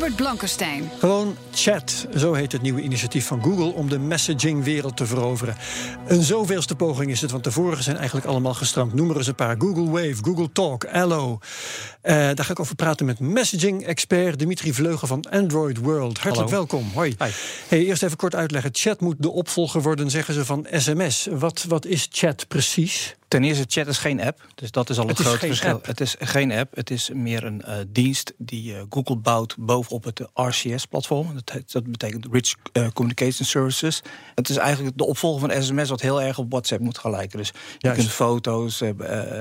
Herbert Blankenstein. Gewoon chat, zo heet het nieuwe initiatief van Google om de messagingwereld te veroveren. Een zoveelste poging is het, want de vorige zijn eigenlijk allemaal gestrand. Noem er eens een paar: Google Wave, Google Talk, Allo. Eh, daar ga ik over praten met messaging-expert Dimitri Vleugel van Android World. Hartelijk welkom. Hoi. Hey, eerst even kort uitleggen. Chat moet de opvolger worden, zeggen ze, van sms. Wat, wat is chat precies? Ten eerste, chat is geen app. Dus dat is al Het groot geen verschil. app. Het is geen app. Het is meer een eh, dienst die eh, Google bouwt bovenop het RCS-platform. Dat, dat betekent Rich eh, Communication Services. Het is eigenlijk de opvolger van sms, wat heel erg op WhatsApp moet gaan lijken. Dus je kunt foto's,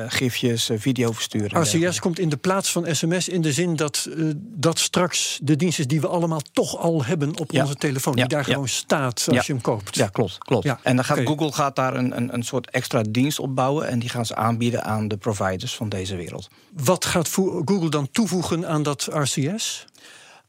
gifjes, video versturen. RCS komt in de plaats van sms in de zin dat dat straks de dienst is die we allemaal toch al hebben op Ja. onze telefoon. Ja, Die daar ja. gewoon staat als je hem koopt. Ja, klopt. klopt. En dan gaat. Google gaat daar een, een, een soort extra dienst op bouwen. En die gaan ze aanbieden aan de providers van deze wereld. Wat gaat Google dan toevoegen aan dat RCS?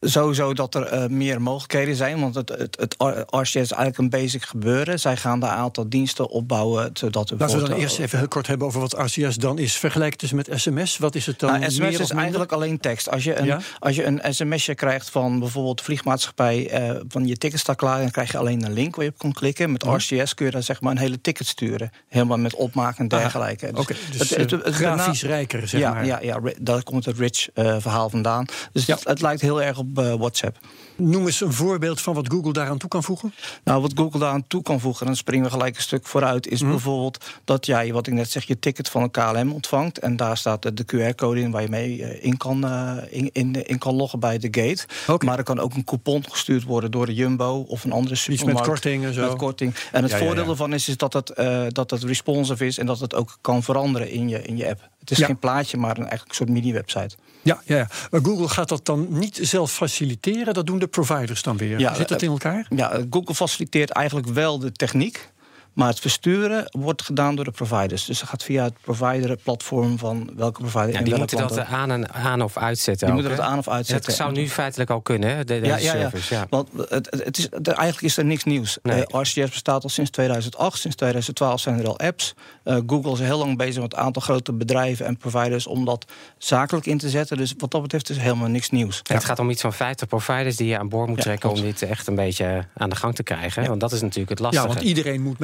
Sowieso dat er eh, meer mogelijkheden zijn, want het, het, het RCS is eigenlijk een basic gebeuren. Zij gaan daar een aantal diensten opbouwen, zodat we Laten we dan eh, eerst even heel kort hebben over wat RCS dan is. Vergelijk het dus met sms. Wat is het dan? Nou, sms of is eigenlijk alleen tekst. Als je een, Ja? als je een sms'je krijgt van bijvoorbeeld de vliegmaatschappij... eh, van je ticket staat klaar, dan krijg je alleen een link waar je op kan klikken. Met. RCS kun je dan zeg maar een hele ticket sturen. Helemaal met opmaken en Ah, dergelijke. Oké, dus eh, grafisch rijker, zeg ja, maar. Ja, ja, daar komt het rich eh, verhaal vandaan. Dus Ja. het, het lijkt heel erg op eh, WhatsApp. Noem eens een voorbeeld van wat Google daaraan toe kan voegen. Nou, wat Google daar aan toe kan voegen, dan springen we gelijk een stuk vooruit, is Mhm. bijvoorbeeld dat jij, wat ik net zeg, je ticket van een KLM ontvangt. En daar staat de, de QR-code in waar je mee eh, in, kan, eh, in, in, in kan loggen bij de gate. Maar er kan ook een coupon gestuurd worden door de Jumbo of een andere Iets supermarkt. met korting en zo. Met korting. En het Ja, voordeel ja. ervan is, is dat, het, dat het responsive is en dat het ook kan veranderen in je, in je app. Het is Ja. geen plaatje, maar een, eigenlijk soort mini-website. Ja, ja, ja. Maar Google gaat dat dan niet zelf faciliteren. Dat doen de providers dan weer. Ja, Zit dat eh, in elkaar? Ja, Google faciliteert eigenlijk wel de techniek. Maar het versturen wordt gedaan door de providers. Dus het gaat via het provider-platform van welke provider Ja, in die moeten dat aan, en, aan of uitzetten. Die ook, moeten dat aan of uitzetten. Dat zou nu feitelijk al kunnen, hè, de, deze ja, ja, ja. service. Ja. Want het, het- is, het- eigenlijk is er niks nieuws. Nee. Eh, RCS bestaat al sinds 2008. Sinds 2012 zijn er al apps. Eh, Google is heel lang bezig met een aantal grote bedrijven en providers om dat zakelijk in te zetten. Dus wat dat betreft is er helemaal niks nieuws. Het gaat om iets van 50 providers die je aan boord moet Ja, trekken... om dit echt een beetje aan de gang te krijgen. Want dat is natuurlijk het Ja, lastige. want iedereen moet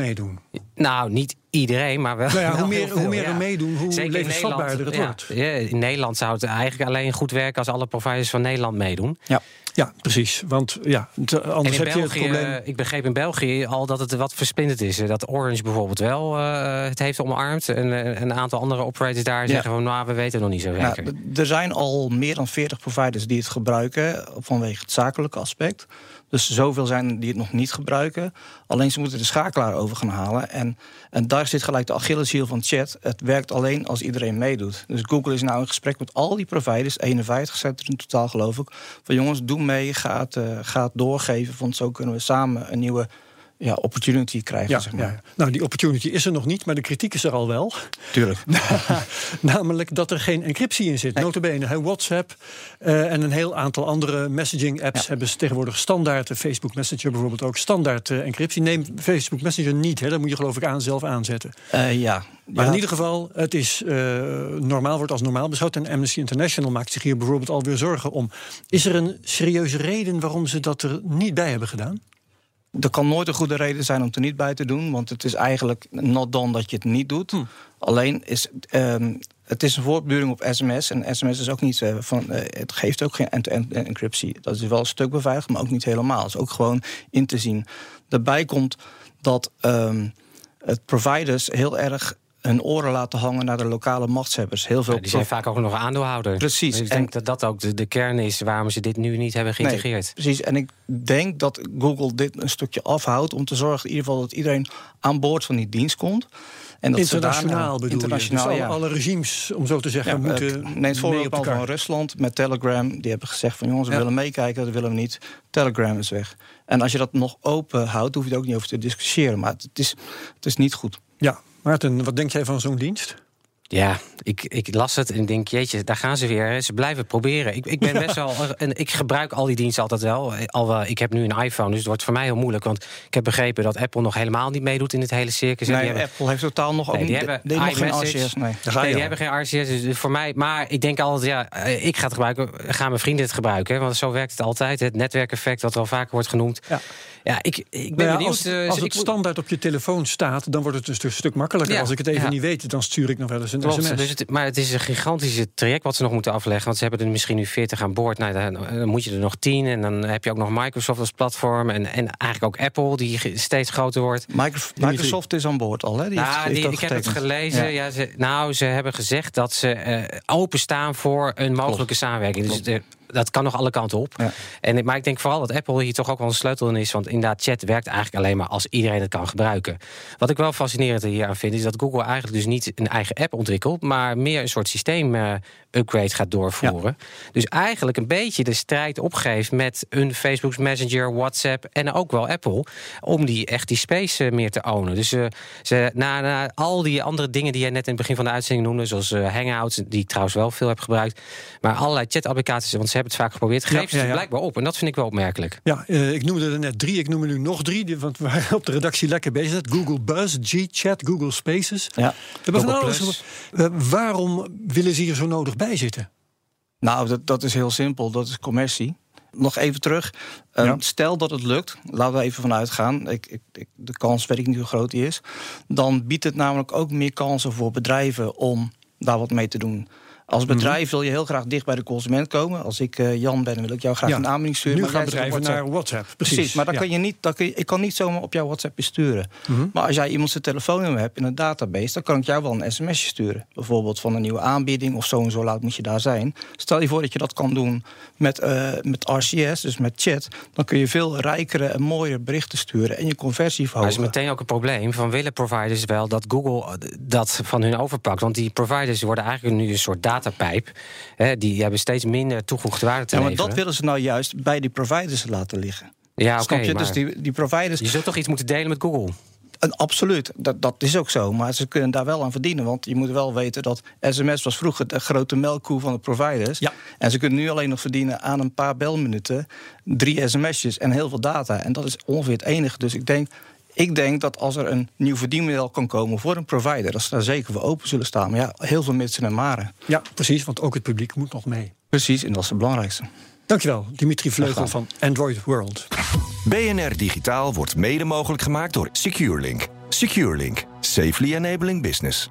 Nou, niet iedereen, maar wel. Nou ja, wel hoe meer, hoe meer ja. er meedoen, hoe Zeker levensvatbaarder het wordt. ja. In Nederland zou het eigenlijk alleen goed werken als alle providers van Nederland meedoen. Ja. Ja, precies. Want ja, anders in heb je het België, probleem. ik begreep in België al dat het wat versplinterd is. Dat Orange bijvoorbeeld wel eh, het heeft omarmd. En eh, een aantal andere operators daar Ja. zeggen van nou, we weten nog niet zo Nou, zeker. d- er zijn al meer dan 40 providers die het gebruiken vanwege het zakelijke aspect. Dus zoveel zijn die het nog niet gebruiken. Alleen ze moeten de schakelaar over gaan halen. En, en daar zit gelijk de Achilleshiel van chat. Het werkt alleen als iedereen meedoet. Dus Google is nou in gesprek met al die providers, 51 zijn er in totaal geloof ik. Van jongens, doe mee, ga het, eh, doorgeven. Want zo kunnen we samen een nieuwe ja, opportunity krijgen. Ja, zeg maar. ja. Nou, die opportunity is er nog niet, maar de kritiek is er al wel. Tuurlijk. Namelijk dat er geen encryptie in zit. Notabene, hè, WhatsApp eh, en een heel aantal andere messaging-apps hebben ze tegenwoordig standaard. eh, Facebook Messenger bijvoorbeeld ook standaard eh, encryptie. Neem Facebook Messenger niet, hè, dat moet je geloof ik aan zelf aanzetten. Eh, ja. Maar Ja. in ieder geval, het is normaal, wordt als normaal beschouwd. En Amnesty International maakt zich hier bijvoorbeeld alweer zorgen om. Is er een serieuze reden waarom ze dat er niet bij hebben gedaan? Er kan nooit een goede reden zijn om het er niet bij te doen. Want het is eigenlijk not done dat je het niet doet. Alleen is ehm, het is een voortduring op sms. En sms is ook niet eh, van. eh, het geeft ook geen end-to-end encryptie. Dat is wel een stuk beveiligd, maar ook niet helemaal. Het is ook gewoon in te zien. Daarbij komt dat ehm, het providers heel erg hun oren laten hangen naar de lokale machtshebbers. Heel veel Ja, die zijn vaak ook nog aandeelhouder. Precies. Dus ik En- denk dat dat ook de, de kern is waarom ze dit nu niet hebben geïntegreerd. Nee, precies. En ik denk dat Google dit een stukje afhoudt om te zorgen in ieder geval dat iedereen aan boord van die dienst komt. En dat ze internationaal daarna- bedoel internationaal, je? Dus ja. alle, regimes, om zo te zeggen, Ja, moeten neem het voorbeeld van Rusland met Telegram. Die hebben gezegd van jongens, we Ja. willen meekijken, dat willen we niet. Telegram is weg. En als je dat nog open houdt, hoef je er ook niet over te discussiëren. Maar het is, het is niet goed. Ja, Maarten, wat denk jij van zo'n dienst? Ja, ik, ik las het en ik denk, jeetje, daar gaan ze weer. hè. Ze blijven proberen. Ik, ik ben best wel. En ik gebruik al die diensten altijd wel. Al, ik heb nu een iPhone, dus het wordt voor mij heel moeilijk. Want ik heb begrepen dat Apple nog helemaal niet meedoet in het hele circus. En Nee, die hebben- Apple heeft totaal nog, Nee, ook, die die hebben die nog geen. RCS. Nee. Daar ga Nee, je die hebben geen RCS, dus voor mij... Maar ik denk altijd, ja, eh, ik ga het gebruiken. Gaan mijn vrienden het gebruiken? hè? Want zo werkt het altijd. Het netwerkeffect, wat wel vaker wordt genoemd. Ja. Ja, ik, ik ben Nou ja, benieuwd. als eh, als het moet- standaard op je telefoon staat, dan wordt het een stuk, stuk makkelijker. Ja, Als ik het even ja. niet weet, dan stuur ik nog wel eens een Klopt, sms. dus het, maar het is een gigantische traject wat ze nog moeten afleggen. Want ze hebben er misschien nu 40 aan boord. Nou, dan, dan moet je er nog 10. En dan heb je ook nog Microsoft als platform. En, en eigenlijk ook Apple, die steeds groter wordt. Micro- Microsoft is aan boord al, hè? Die Nou, heeft die, ik heb het gelezen. Ja. Ja. ze, nou, ze hebben gezegd dat ze eh, openstaan voor een mogelijke samenwerking. Dus de- dat kan nog alle kanten op. Ja. En, maar ik denk vooral dat Apple hier toch ook wel een sleutel in is. Want inderdaad, chat werkt eigenlijk alleen maar als iedereen het kan gebruiken. Wat ik wel fascinerend hier aan vind, is dat Google eigenlijk dus niet een eigen app ontwikkelt, maar meer een soort systeem eh, upgrade gaat doorvoeren. Dus eigenlijk een beetje de strijd opgeeft met een Facebook Messenger, WhatsApp en ook wel Apple. Om die echt die space eh, meer te ownen. Dus eh, ze, na, na al die andere dingen die jij net in het begin van de uitzending noemde, zoals Hangouts, die ik trouwens wel veel heb gebruikt. Maar allerlei chat-applicaties, want hebben het vaak geprobeerd, Ja, geven ze ja, het ja. blijkbaar op. En dat vind ik wel opmerkelijk. Ja, eh, ik noemde er net drie, ik noem er nu nog drie, die- want we waren op de redactie lekker bezig. Google Buzz, G-Chat, Google Spaces. Ja. We hebben van alles eh, waarom willen ze hier zo nodig bij zitten? Nou, dat, dat is heel simpel. Dat is commercie. Nog even terug. Um, Ja. Stel dat het lukt, laten we even vanuit gaan. Ik, ik, ik- de kans weet ik niet hoe groot die is. Dan biedt het namelijk ook meer kansen voor bedrijven om daar wat mee te doen. Als Mhm. bedrijf wil je heel graag dicht bij de consument komen. Als ik eh, Jan ben, wil ik jou graag Ja. een aanbieding sturen. Nu maar gaan bedrijven WhatsApp. naar WhatsApp. Precies, Precies, maar dan ja. kan je niet, dan kun je, ik kan niet zomaar op jouw WhatsApp sturen. Mhm. Maar als jij iemand zijn telefoonnummer hebt in een database, dan kan ik jou wel een sms'je sturen. Bijvoorbeeld van een nieuwe aanbieding of zo en zo laat moet je daar zijn. Stel je voor dat je dat kan doen met, eh, met RCS, dus met chat. Dan kun je veel rijkere en mooiere berichten sturen en je conversie Maar verhogen. is meteen ook een probleem van willen providers wel dat Google eh, dat van hun overpakt. Want die providers worden eigenlijk nu een soort datapijp. Hè, die hebben steeds minder toegevoegde waarde te ja, maar leveren. dat willen ze nou juist bij die providers laten liggen. ja, oké. Maar Dus die, die providers. Je zult toch iets moeten delen met Google? En absoluut, dat, dat is ook zo. Maar ze kunnen daar wel aan verdienen. Want je moet wel weten dat sms was vroeger de grote melkkoe van de providers. Ja. En ze kunnen nu alleen nog verdienen aan een paar belminuten, drie sms'jes en heel veel data. En dat is ongeveer het enige. Dus ik denk, ik denk dat als er een nieuw verdienmodel kan komen voor een provider, dat ze daar zeker voor open zullen staan. Maar ja, heel veel mitsen en maren. Ja, precies, want ook het publiek moet nog mee. Precies, en dat is het belangrijkste. Dankjewel, Dimitri Vleugel van Android World. BNR Digitaal wordt mede mogelijk gemaakt door SecureLink. SecureLink. Safely enabling business.